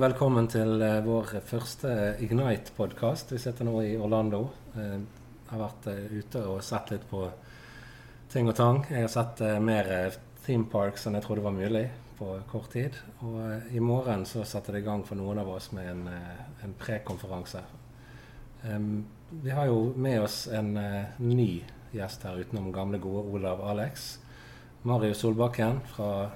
velkommen til eh, vår første Ignite-podkast. Vi sitter nå i Orlando. Jeg har vært eh, ute og sett litt på ting og tang. Jeg har sett eh, mer eh, theme parks enn jeg trodde var mulig på kort tid. Og eh, i morgen så setter det i gang for noen av oss med en, eh, en prekonferanse. Vi har jo med oss en eh, ny gjest her utenom gamle, gode Olav Alex. Marius Solbakken fra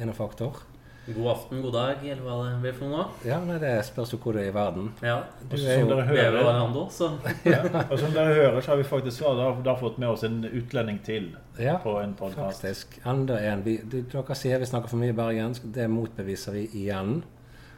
Innofaktor. God aften, god dag, eller hva det blir for noe. Ja, nei, Det spørs jo hvor du er i verden. Ja, Du Og er jo er hører, Orlando, så ja, og som dere hører, så har vi faktisk da, da fått med oss en utlending til Ja, på en podkast. faktisk. Enda en. Vi, de, dere sier vi snakker for mye bergensk. Det motbeviser vi igjen.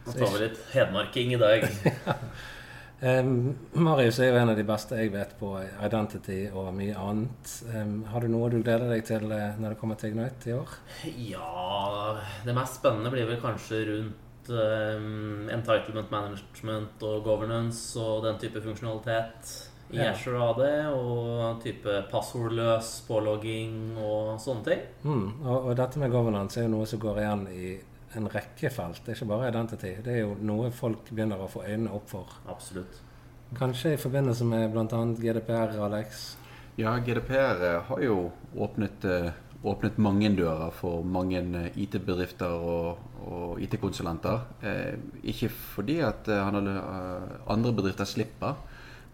nå tar vi litt hedmarking i dag. Um, Marius er jo en av de beste jeg vet på identity og mye annet. Um, har du noe du gleder deg til uh, når det kommer til Ignite i år? Ja, det mest spennende blir vel kanskje rundt um, entitlement management og governance og den type funksjonalitet i Ja. Azure AD, og type passordløs pålogging og sånne ting. Mm, og, og dette med governance er jo noe som går igjen i en rekke felt. Det er ikke bare identity. Det er jo noe folk begynner å få øynene opp for. Absolutt. Kanskje i forbindelse med bl.a. GDPR, Alex. Ja, GDPR har jo åpnet, eh, åpnet mange dører for mange eh, IT-bedrifter og, og IT-konsulenter. Eh, ikke fordi at eh, han hadde, eh, andre bedrifter slipper,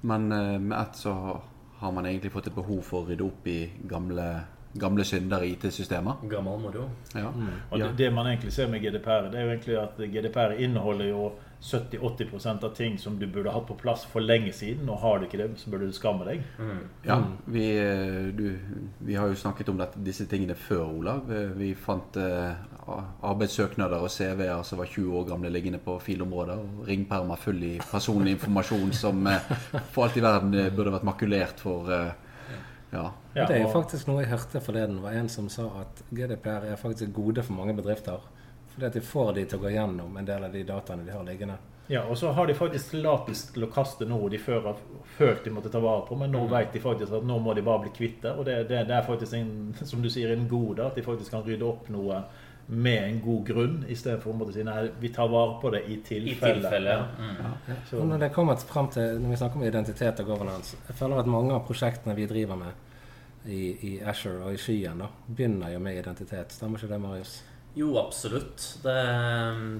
men eh, med ett så har man egentlig fått et behov for å rydde opp i gamle, gamle synder i IT-systemer. Gammel moro. Ja. Og det, det man egentlig ser med GDPR, det er jo egentlig at GDPR inneholder jo 70-80% av ting som du burde hatt på plass for lenge siden. Og har du ikke det, så burde du skamme deg. Ja, vi, eh, du, vi har jo snakket om dette, disse tingene før, Olav. Eh, Vi fant eh, arbeidssøknader og CV-er som var 20 år gamle liggende på filområder. Og ringpermer full i personlig informasjon som eh, for alt i verden eh, burde vært makulert for eh, ja. Ja, det er jo og- faktisk noe jeg hørte forleden. Var en som sa at GDPR er faktisk et gode for mange bedrifter. Fordi at de får de til å gå gjennom en del av de dataene de har liggende. Ja, og så har de faktisk tillatelse til å kaste noe de før har følt de måtte ta vare på, men nå vet de faktisk at nå må de bare bli kvitt det. Og det, det, det er faktisk en, som du sier, en gode at de faktisk kan rydde opp noe med en god grunn, istedenfor å si nei, vi tar vare på det i I tilfelle. tilfelle. Ja. Mm. Så, når det kommer frem til, når vi snakker om identitet og governance, jeg føler at mange av prosjektene vi driver med i, i Azure og i skyen, da, begynner jo med identitet. Stemmer ikke det, Marius? Jo, absolutt. Det,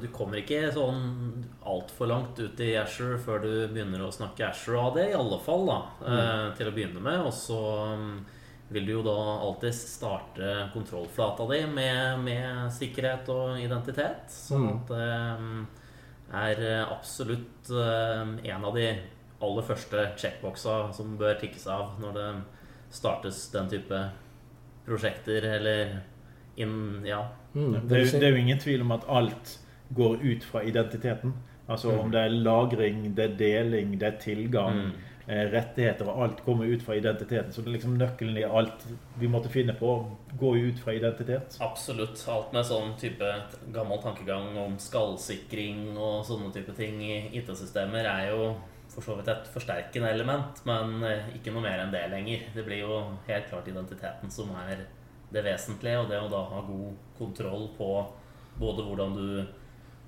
du kommer ikke sånn altfor langt ut i Asher før du begynner å snakke Asher av det, i alle fall, da, mm. til å begynne med. Og så mm, vil du jo da alltid starte kontrollflata di med, med sikkerhet og identitet. Sånn Mm. at det mm, er absolutt eh, en av de aller første checkboxa som bør tikkes av når det startes den type prosjekter eller inn Ja. Mm, det, er, det er jo ingen tvil om at alt går ut fra identiteten. Altså om det er lagring, det er deling, det er tilgang, Mm. Eh, rettigheter og alt kommer ut fra identiteten. Så det er liksom nøkkelen i alt vi måtte finne på, går jo ut fra identitet. Absolutt. Alt med sånn type gammel tankegang om skallsikring og sånne type ting i IT-systemer er jo for så vidt et forsterkende element, men eh, ikke noe mer enn det lenger. Det blir jo helt klart identiteten som er det vesentlige, og det å da ha god kontroll på både hvordan du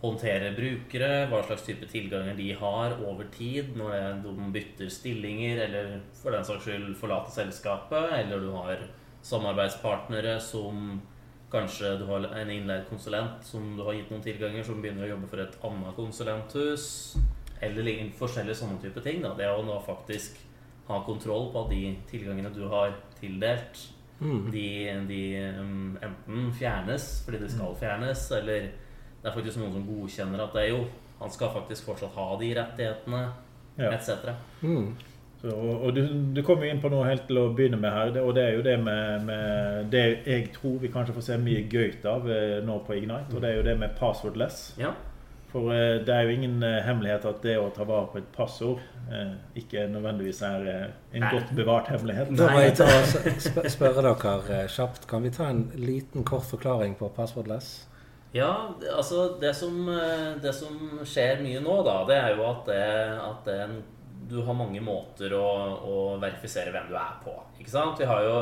håndterer brukere, hva slags type tilganger de har over tid når de bytter stillinger, eller for den saks skyld forlater selskapet, eller du har samarbeidspartnere som Kanskje du har en innleid konsulent som du har gitt noen tilganger, som begynner å jobbe for et annet konsulenthus. Eller forskjellige sånne type ting. Da. Det å nå faktisk ha kontroll på at de tilgangene du har tildelt, Mm. de, de enten fjernes fordi de skal fjernes, eller det er faktisk noen som godkjenner at det er jo Han skal faktisk fortsatt ha de rettighetene, Ja. etc. Mm. Så, og og du, du kom jo inn på noe helt til å begynne med her, det, og det er jo det med, med Det jeg tror vi kanskje får se mye gøyt av eh, nå på Ignite, og det er jo det med passwordless. Ja. For eh, det er jo ingen eh, hemmelighet at det å ta vare på et passord eh, ikke nødvendigvis er eh, en Nei. godt bevart hemmelighet. Da må jeg ta og spørre dere eh, kjapt. Kan vi ta en liten kort forklaring på passwordless? Ja, altså det som, eh, det som skjer mye nå, da, det er jo at, det, at det, du har mange måter å, å verifisere hvem du er på. Ikke sant? Vi har jo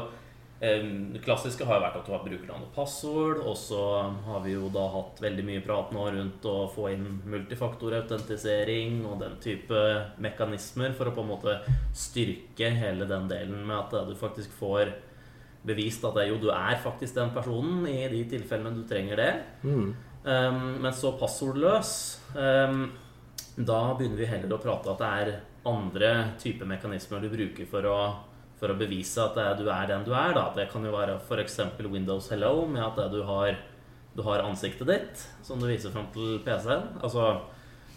eh, Det klassiske har jo vært at du har brukernavn og passord, og så har vi jo da hatt veldig mye prat nå rundt å få inn multifaktorautentisering og den type mekanismer for å på en måte styrke hele den delen med at du faktisk får bevist at jo, du er faktisk den personen i de tilfellene du trenger det. Mm. Um, men så passordløs um, Da begynner vi heller å prate at det er andre typer mekanismer du bruker for å, for å bevise at det, du er den du er. Da. Det kan jo være f.eks. Windows Hello, med at du har, du har ansiktet ditt som du viser fram til PC-en. Altså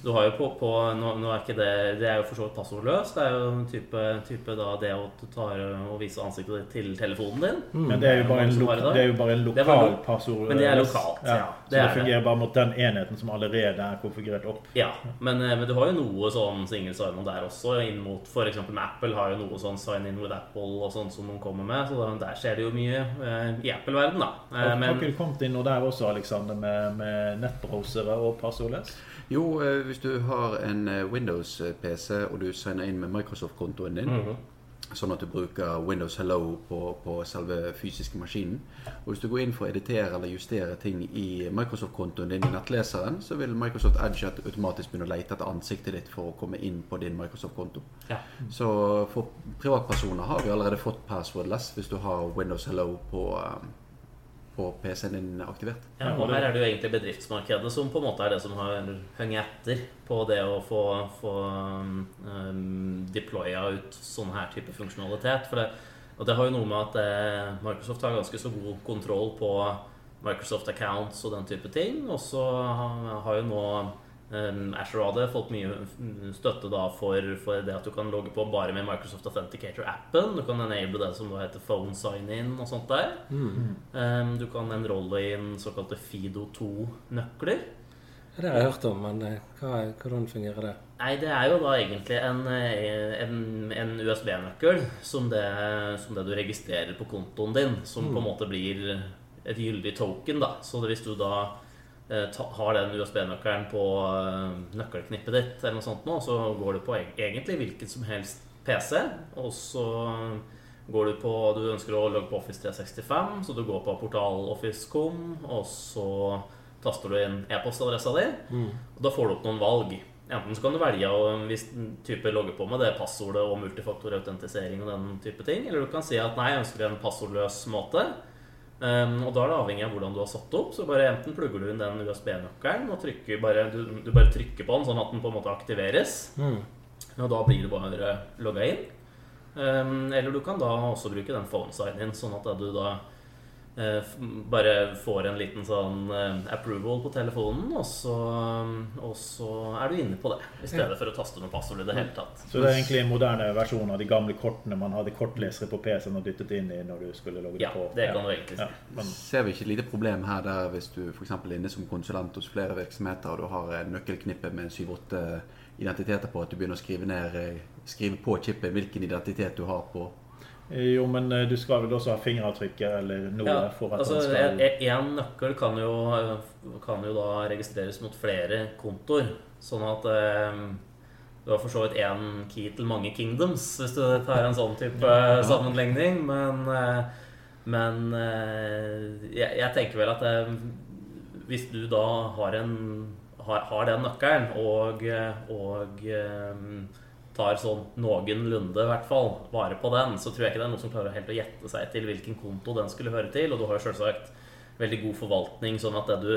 du har jo på, på nå, nå, er ikke det Det er jo for så vidt passordløst. Det er jo en type, type da, det å ta og vise ansiktet ditt til telefonen din. Mm. Men det er jo bare en, loka, det er jo bare en lokal passord. Men det er lokalt, ja. ja det så det fungerer bare mot den enheten som allerede er konfigurert opp. Ja, men, eh, men du har jo noe sånn single sign der også, inn mot f.eks. med Apple har jo noe sånn sign in with Apple og sånn som de kommer med. Så der skjer det jo mye eh, i Apple-verden, da. Eh, men, har du kommet inn noe der også, Alexander, med, med nettbrowsere og passordløs? Jo, eh, hvis du har en eh, Windows-PC og du signer inn med Microsoft-kontoen din, mm -hmm. sånn at du bruker Windows Hello på, på, selve fysiske maskinen Og hvis du går inn for å editere eller justere ting i Microsoft-kontoen din i nettleseren, så vil Microsoft Edge automatisk begynne å lete etter ansiktet ditt for å komme inn på din Microsoft-konto. Ja. Så for privatpersoner har vi allerede fått passwordless hvis du har Windows Hello på um, på PC-en din aktivert. Ja, og her er det jo egentlig bedriftsmarkedet som på en måte er det som har hengt etter på det å få, få um, deploya ut sånn her type funksjonalitet. For det, og det har jo noe med at eh, Microsoft har ganske så god kontroll på Microsoft accounts og den type ting. Og så har jo nå Um, Asher hadde fått mye støtte da for, for, det at du kan logge på bare med Microsoft Authenticator-appen. Du kan enable det som heter phone sign-in og sånt der. Mm. Um, du kan enrolle inn såkalte Fido2-nøkler. Det har jeg hørt om, men eh, hva, hvordan fungerer det? Nei, Det er jo da egentlig en, eh, en, en USB-nøkkel som, som, det du registrerer på kontoen din. Som mm. på en måte blir et gyldig token. da Så hvis du da har den USB-nøkkelen på eh, nøkkelknippet ditt, eller noe sånt nå, så går du på egentlig hvilken som helst PC, og så går du på Du ønsker å logge på Office 365, så du går på portal Office.com, og så taster du inn e-postadressa di, mm. og da får du opp noen valg. Enten så kan du velge å hvis type logge på med det passordet og multifaktorautentisering og den type ting, eller du kan si at nei, jeg ønsker en passordløs måte. Um, og da er det avhengig av hvordan du har satt opp. Så bare enten plugger du inn den USB-nøkkelen og trykker bare, du, du, bare trykker på den sånn at den på en måte aktiveres. Mm. Og da blir du bare logga inn. Um, eller du kan da også bruke den phone sign-in, sånn at du da bare får en liten sånn eh, approval på telefonen, og så, og så, er du inne på det. I stedet for å taste noe passord i det hele tatt. Så det er egentlig en moderne versjon av de gamle kortene man hadde kortlesere på PC-en og dyttet inn i når du skulle logge ja, på? Det kan du egentlig si. Ja, men... Ser vi ikke et lite problem her der hvis du f.eks. er inne som konsulent hos flere virksomheter, og du har en nøkkelknippe med syv-åtte identiteter på, at du begynner å skrive, ned, eh, skrive på chipet hvilken identitet du har på jo, men eh, du skal vel også ha fingeravtrykket eller noe ja, for at altså, skal Én nøkkel kan jo, kan jo, da registreres mot flere kontoer. Sånn at eh, du har for så vidt én key til mange kingdoms, hvis du tar en sånn type ja. sammenligning. Men, eh, men eh, jeg, jeg, tenker vel at eh, hvis du da har, en, har, har den nøkkelen og, og tar sånn noenlunde hvert fall vare på den, så tror jeg ikke det er noen som klarer helt å gjette seg til hvilken konto den skulle høre til. Og du har jo selvsagt veldig god forvaltning, sånn at du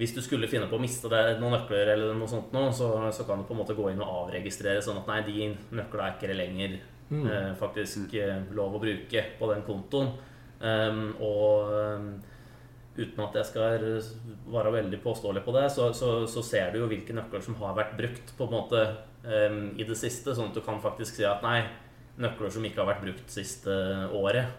hvis du skulle finne på å miste det, noen nøkler, eller noe sånt nå, så, så, kan du på en måte gå inn og avregistrere sånn at nei, de nøklene er ikke lenger mm. eh, faktisk mm. lov å bruke på den kontoen. Um, og um, uten at jeg skal være veldig påståelig på det, så, så, så, ser du jo hvilke nøkler som har vært brukt på en måte um, i det siste, sånn at du kan faktisk si at nei, nøkler som ikke har vært brukt siste året,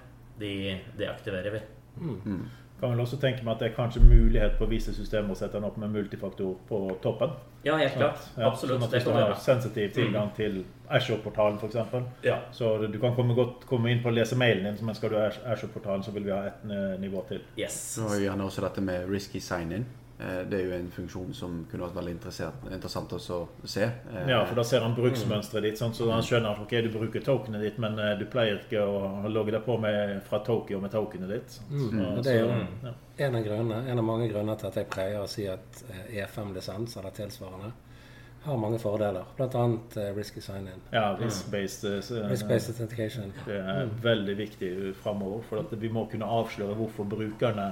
de deaktiverer vi. Mm. Mm kan vel også tenke meg at det er kanskje mulighet på visse systemer å sette den opp med multifaktor på toppen. Ja, helt klart. Sånn at, ja, Absolutt. Sånn at hvis du har sensitiv tilgang mm. til Ashore-portalen f.eks. Ja. Så du kan komme, godt, komme inn på å lese mailen din, men skal du ha Ashore-portalen, så vil vi ha et nivå til. Yes. Så gjerne også dette med risky sign-in. Eh, det er jo en funksjon som kunne vært veldig interessant også å se. Eh, ja, for da ser han bruksmønsteret ditt, sånn, så han skjønner at ok, du bruker tokenet ditt, men eh, du pleier ikke å logge deg på med, fra Tokyo med tokenet ditt. Mm. Så, det er jo ja. en, av grunnene, en av mange grunner til at jeg pleier å si at E5-lisens eller tilsvarende har mange fordeler, bl.a. Uh, risky sign-in. Ja, risk-based uh, risk authentication. Det er mm. veldig viktig framover. For vi må kunne avsløre hvorfor brukerne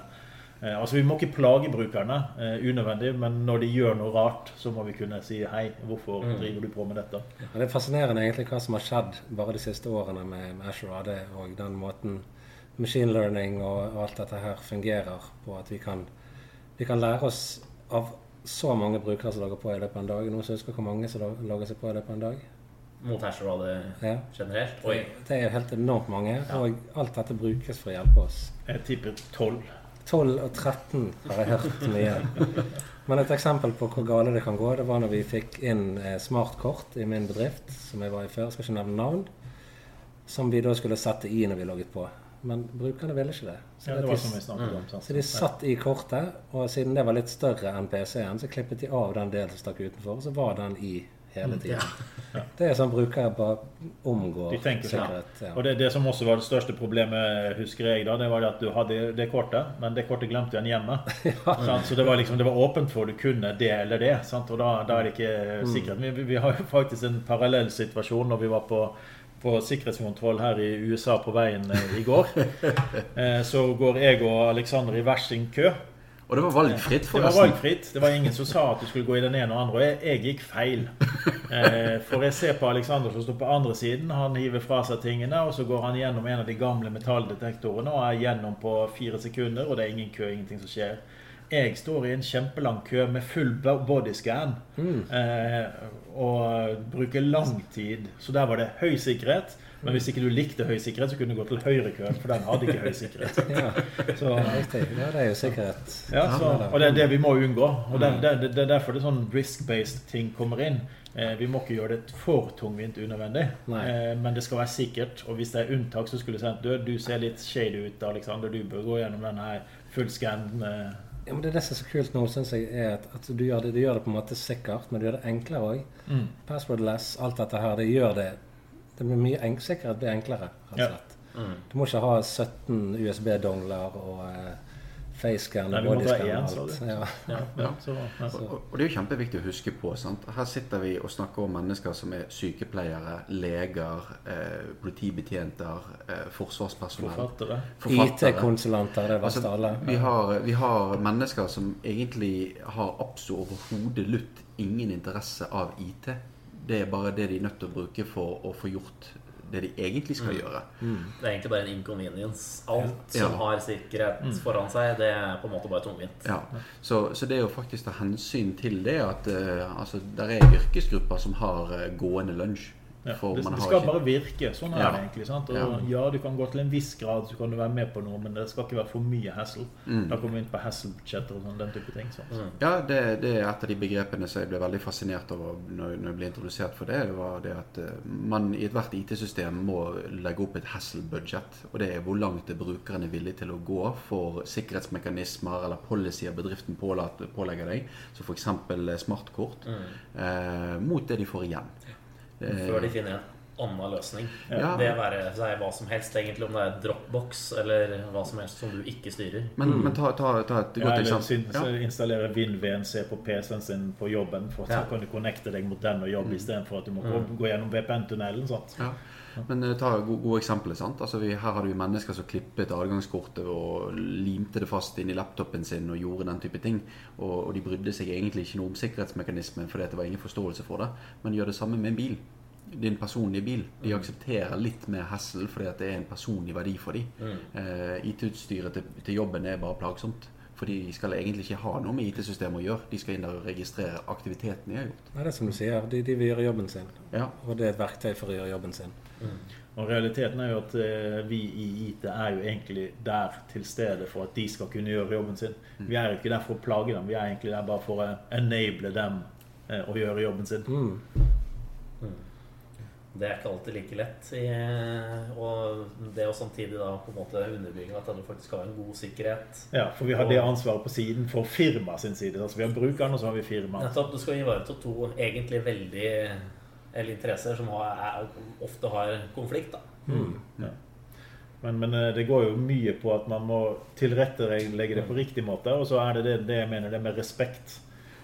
altså Vi må ikke plage brukerne uh, unødvendig, men når de gjør noe rart, så må vi kunne si hei, hvorfor mm. driver du på med dette? Ja, det er fascinerende egentlig hva som har skjedd bare de siste årene med, med Azure AD og den måten machine learning og, og, alt dette her fungerer på. At vi kan, vi kan lære oss av så mange brukere som logger på i løpet av en dag. Noen som husker hvor mange som logger seg på i løpet av en dag? Mot Azure AD ja. generelt? Oi. Det er helt enormt mange. Ja. Og alt dette brukes for å hjelpe oss. Jeg tipper tolv. 12 og 13 har jeg hørt mye. Men et eksempel på hvor gale det kan gå, det var når vi fikk inn eh, smartkort i min bedrift, som jeg var i før, skal ikke nevne navn, som vi da skulle sette i når vi logget på. Men brukerne ville ikke det. Så, ja, det var som om, så de satt i kortet, og siden det var litt større enn PC-en, så klippet de av den delen som stakk utenfor, og så var den i hele mm. tiden. Ja. Det er sånn brukere bare omgår De sikkerhet. Ja. Og det, det, som også var det største problemet, husker jeg, da, det var at du hadde det kortet, men det kortet glemte han hjemme. ja. Så det var, liksom, det var åpent for du kunne det eller det. Sant? Og da, da, er det ikke mm. sikkerhet. Vi, vi, har jo faktisk en parallell situasjon når vi var på på sikkerhetskontroll her i USA på veien eh, i går. Eh, så går jeg og Alexander i hver sin kø. Og det var valgfritt, forresten. Det var valgfritt. Det var ingen som sa at du skulle gå i den ene og andre. Og jeg, jeg gikk feil. Eh, for jeg ser på Alexander som står på andre siden. Han hiver fra seg tingene, og så går han gjennom en av de gamle metalldetektorene og er gjennom på fire sekunder, og det er ingen kø, ingenting som skjer. Jeg står i en kjempelang kø med full bodyscan mm. eh, og bruker lang tid. Så der var det høy sikkerhet. Men hvis ikke du likte høy sikkerhet, så kunne du gå til høyrekøen, for den hadde ikke høy sikkerhet. ja, så, ja, det er jo sikkerhet. Ja, så, og det er det vi må unngå. Og det, det, det er derfor det sånn risk-based ting kommer inn. Eh, vi må ikke gjøre det for tungvint unødvendig, eh, men det skal være sikkert. Og hvis det er unntak, så skulle du sagt du, du ser litt shady ut, Alexander. Du bør gå gjennom denne her fullscan. Eh. Ja, men det, er det som er så kult nå, syns jeg, er at, at du, gjør det, du, gjør det, på en måte sikkert, men du gjør det enklere òg. Mm. Passwordless, alt dette her, det gjør det det blir mye enk sikkerhet blir enklere. rett og slett. Ja. Mm. Du må ikke ha 17 USB-dongler og eh, facescan og bodyscan og alt. Ja. Ja. Ja. Så, og, og, det er jo kjempeviktig å huske på. Sant? Her sitter vi og snakker om mennesker som er sykepleiere, leger, eh, politibetjenter, eh, forsvarspersonell. IT-konsulenter, det verste verst altså, alle. Vi har, vi har mennesker som egentlig har absolutt overhodet lutt ingen interesse av IT. Det er bare det de er nødt til å bruke for å få gjort det de egentlig skal mm. gjøre. Mm. Det er egentlig bare en inconvenience. Alt ja. som har sikkerhet mm. foran seg, det er på en måte bare tungvint. Ja. Så, så, det er jo faktisk ta hensyn til det at uh, altså, der er yrkesgrupper som har uh, gående lunsj. Ja, det, det, skal bare virke. Sånn er ja. det egentlig. sant? Og ja. ja. du kan gå til en viss grad så kan du være med på noe, men det skal ikke være for mye hassle. Mm. Da kommer vi inn på hassle-budsjetter og sånn, den type ting. Mm. Ja, det, det, er et av de begrepene som jeg ble veldig fascinert over når, når jeg ble introdusert for det. Det var det at uh, man i ethvert IT-system må legge opp et hassle-budsjett. Og det er hvor langt er brukeren er villig til å gå for sikkerhetsmekanismer eller policyer bedriften pålegger deg, som f.eks. smartkort, mm. eh, mot det de får igjen. Før de finner en annen løsning. Ja. Det være seg hva som helst, egentlig, om det er Dropbox eller hva som helst som du ikke styrer. Men, mm. men ta, ta, ta, et godt eksempel. Ja, eller installere WinVNC på PC-en sin på jobben, for så kan du connecte deg mot den og jobbe mm. istedenfor at du må mm. gå gjennom VPN-tunnelen. Men uh, ta gode, gode eksempler. sant? Altså, vi, her har du mennesker som klippet adgangskortet og limte det fast inn i laptopen sin og gjorde den type ting. Og, og de brydde seg egentlig ikke noe om sikkerhetsmekanismen fordi det var ingen forståelse for det. Men gjør det samme med en bil. Din personlige bil. De mm. aksepterer litt mer hassle fordi det er en personlig verdi for dem. Mm. Uh, IT-utstyret til, til jobben er bare plagsomt. For de skal egentlig ikke ha noe med IT-systemet å gjøre. De skal inn der og registrere aktiviteten de har gjort. Nei, det er som du sier. De, de vil gjøre jobben sin. Ja. Og det er et verktøy for å gjøre jobben sin. Mm. Og Realiteten er jo at eh, vi i IT er jo egentlig der til stede for at de skal kunne gjøre jobben sin. Mm. Vi er ikke der for å plage dem, vi er egentlig der bare for å enable dem eh, å gjøre jobben sin. Mm. mm. Det er ikke alltid like lett. I, og det å samtidig da på en måte underbygge at du faktisk har en god sikkerhet. Ja, for vi har det ansvaret på siden for firma sin side. Altså Vi har brukeren, og så har vi firmaet. Nettopp. Du skal ivareta to egentlig veldig eller interesser som har, er, ofte har konflikt. da. Mm. Ja. Men, men, eh, det går jo mye på at man må tilrettelegge det på riktig måte. Og så er det det, det jeg mener, det med respekt.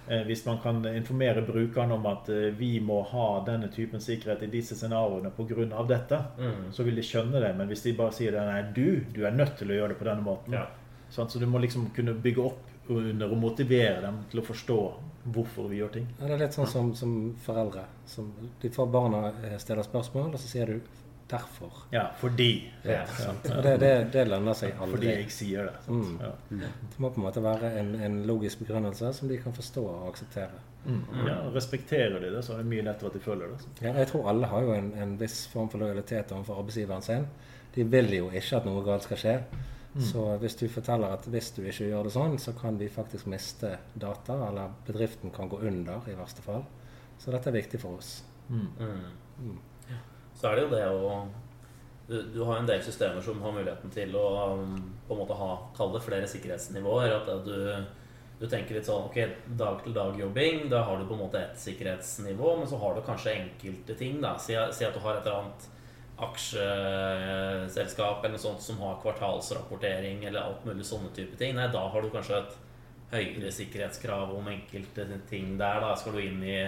Eh, hvis man kan informere brukerne om at eh, vi må ha denne typen sikkerhet i disse scenarioene pga. dette, Mm. så vil de skjønne det. Men hvis de bare sier det, nei, du, du er nødt til å gjøre det på denne måten. Ja. Sånn, Så du må liksom kunne bygge opp under og motivere dem til å forstå hvorfor vi gjør ting. Ja, det er litt sånn som, som foreldre. Som, de får barna eh, stille spørsmål, og så sier du 'derfor'. Ja, fordi. Ja. Og det, det, det lønner seg aldri. Fordi jeg sier det. Mm. Ja. Det må på en måte være en, en logisk begrunnelse som de kan forstå og akseptere. Mm. ja, Respekterer de det, så er det mye lettere at de følger det. Ja, jeg tror alle har jo en, en viss form for lojalitet overfor arbeidsgiveren sin. De vil jo ikke at noe galt skal skje. Så hvis du forteller at hvis du ikke gjør det sånn, så kan vi faktisk miste data, eller bedriften kan gå under i verste fall. Så dette er viktig for oss. Mm. Så er det jo det å du, du har en del systemer som har muligheten til å um, på en måte ha Kall det flere sikkerhetsnivåer. At du, du tenker litt sånn Ok, dag-til-dag-jobbing, da har du på en måte ett sikkerhetsnivå, men så har du kanskje enkelte ting. da Si, si at du har et eller annet aksjeselskap eller noe sånt som har kvartalsrapportering eller alt mulig sånne type ting. Nei, da har du kanskje et høyere sikkerhetskrav om enkelte ting der. Da skal du inn i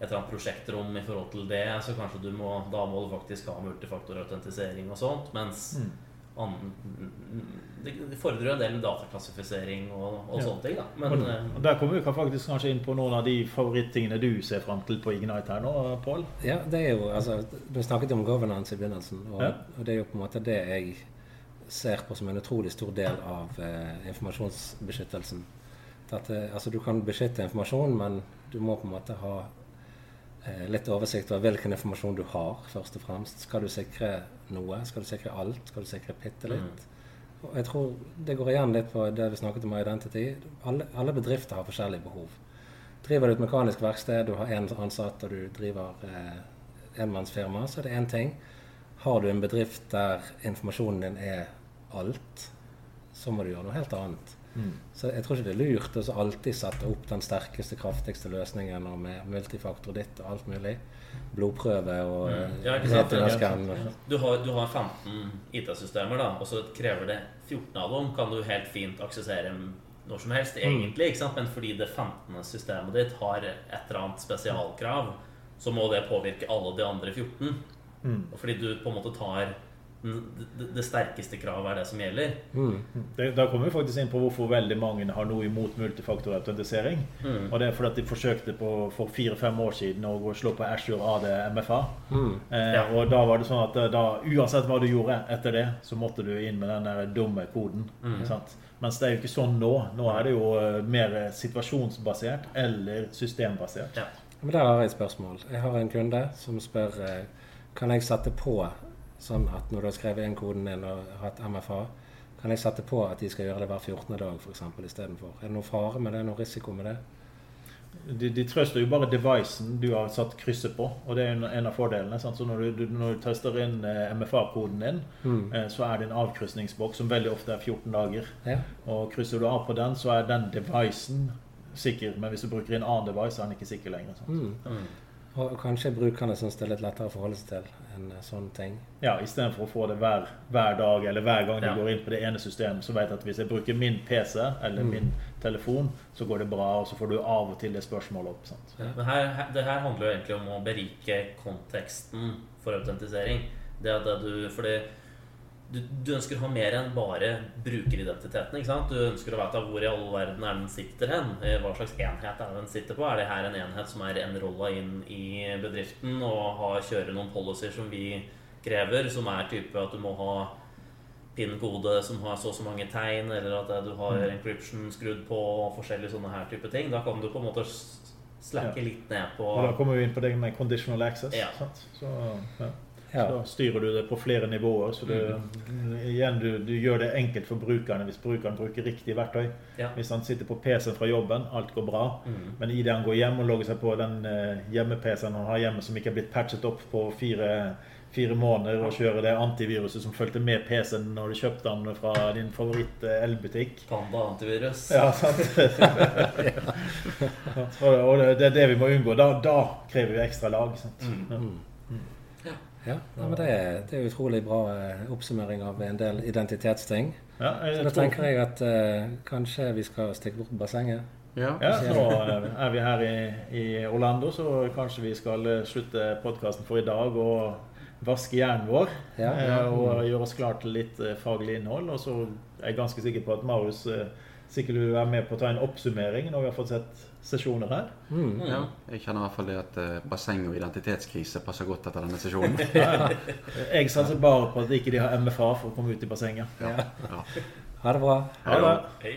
et eller annet prosjektrom i forhold til det, så kanskje du må, da må du faktisk ha multifaktorautentisering og sånt. Mens Mm. an, det, fordrer en del dataklassifisering og, og Ja. sånne ting. da Men Og, eh, og Der kommer vi kan faktisk kanskje inn på noen av de favorittingene du ser fram til på Ignite her nå, Pål. Ja, det er jo, altså, Du snakket om governance i begynnelsen, og, Ja. og det er jo på en måte det jeg ser på som en utrolig stor del av eh, informasjonsbeskyttelsen. At, eh, altså, du kan beskytte informasjon, men du må på en måte ha eh, litt oversikt over hvilken informasjon du har, først og fremst. Skal du sikre noe? Skal du sikre alt? Skal du sikre bitte litt? Og jeg tror det går igjen litt på det vi snakket om identity. Alle, alle bedrifter har forskjellige behov. Driver du et mekanisk verksted, du har én ansatt og du driver eh, enmannsfirma, så er det én ting. Har du en bedrift der informasjonen din er alt, så må du gjøre noe helt annet. Så jeg tror ikke det er lurt å alltid sette opp den sterkeste, kraftigste løsningen og med multifaktor ditt og alt mulig. Blodprøve og Mm. eh, Ja, ikke sant? retinascan. du, har, du har 15 IT-systemer, da, og så krever det 14 av dem. Kan du helt fint aksessere når som helst, egentlig. ikke sant? Men fordi det 15. systemet ditt har et eller annet spesialkrav, så må det påvirke alle de andre 14. Mm. Og fordi du på en måte tar det, det sterkeste kravet er det som gjelder. Mm. Det, da kommer vi faktisk inn på hvorfor veldig mange har noe imot multifaktorautentisering. Mm. Og det er fordi at de forsøkte på, for fire-fem år siden å gå og slå på Ashore AD MFA. Mm. Eh, Ja. Og da var det sånn at eh, da, uansett hva du gjorde etter det, så måtte du inn med den der dumme koden. Mm. Sant? Mens det er jo ikke sånn nå. Nå er det jo eh, mer situasjonsbasert eller systembasert. Ja. Men der har jeg et spørsmål. Jeg har en kunde som spør eh, kan jeg sette på sånn at når du har skrevet inn koden din og hatt MFA, kan jeg sette på at de skal gjøre det hver 14. dag f.eks. istedenfor? Er det noen fare med det? Noen risiko med det? De, de trøster jo bare devicen du har satt krysset på, og det er en, en av fordelene. Sant? Så når du, du, når du tester inn eh, MFA-koden din, Mm. eh, så er det en avkrysningsboks som veldig ofte er 14 dager. Ja. Og krysser du av på den, så er den devicen sikker. Men hvis du bruker en annen device, er den ikke sikker lenger. Sant? Mm. Mm. Og kanskje brukerne syns det er litt lettere å forholde seg til en eh, sånn ting. Ja, Istedenfor å få det hver, hver dag eller hver gang du Ja. går inn på det ene systemet, så vet jeg at hvis jeg bruker min PC eller Mm. min telefon, så går det bra, og så får du av og til det spørsmålet opp. sant? Ja, Men her, her, det her handler jo egentlig om å berike konteksten for autentisering. Det at det du, fordi du, du ønsker å ha mer enn bare brukeridentiteten. ikke sant? Du ønsker å vite hvor i all verden er den sitter hen. Eh, Hva slags enhet er den sitter på? Er det her en enhet som er enrolla inn i bedriften og har, kjører noen policies som vi krever, som er type at du må ha PIN-kode som har så og så mange tegn, eller at du har Mm. encryption skrudd på, og forskjellige sånne her type ting. Da kan du på en måte slakke Ja. litt ned på Og da kommer vi inn på det med conditional access. Ja. Sant? Så, ja. Ja. Så da styrer du det på flere nivåer. Så det, igjen, du, du gjør det enkelt for brukerne hvis brukeren bruker riktig verktøy. Ja. Hvis han sitter på PC-en fra jobben, alt går bra. Mm. Men idet han går hjem og logger seg på den eh, hjemme-PC-en han har hjemme, som ikke er blitt patchet opp på fire, fire måneder, og kjører det antiviruset som fulgte med PC-en når du kjøpte den fra din favoritt-elbutikk Panda antivirus. ja, sant. og, det er det vi må unngå. Da, da krever vi ekstra lag. Sant? Mm. Ja. Ja, ja, men det, er- det er utrolig bra eh, oppsummering av en del identitetsting. Ja, Så da tenker jeg at eh, kanskje vi skal stikke bort bassenget. Ja. ja, så er vi her i, i Orlando, så kanskje vi skal eh, slutte podkasten for i dag og vaske hjernen vår. Ja, eh, ja. Og gjøre oss klar til litt eh, faglig innhold. Og så er jeg ganske sikker på at Marius eh, sikkert vil være med på å ta en oppsummering når vi har fått sett sesjoner her. Mm. ja. Jeg kjenner i hvert fall det at eh, basseng og identitetskrise passer godt etter denne sesjonen. Ja, ja. Jeg satser bare på at ikke de har MFA for å komme ut i bassenget. Ja. Ja. Ha det bra. Ha det. Hei.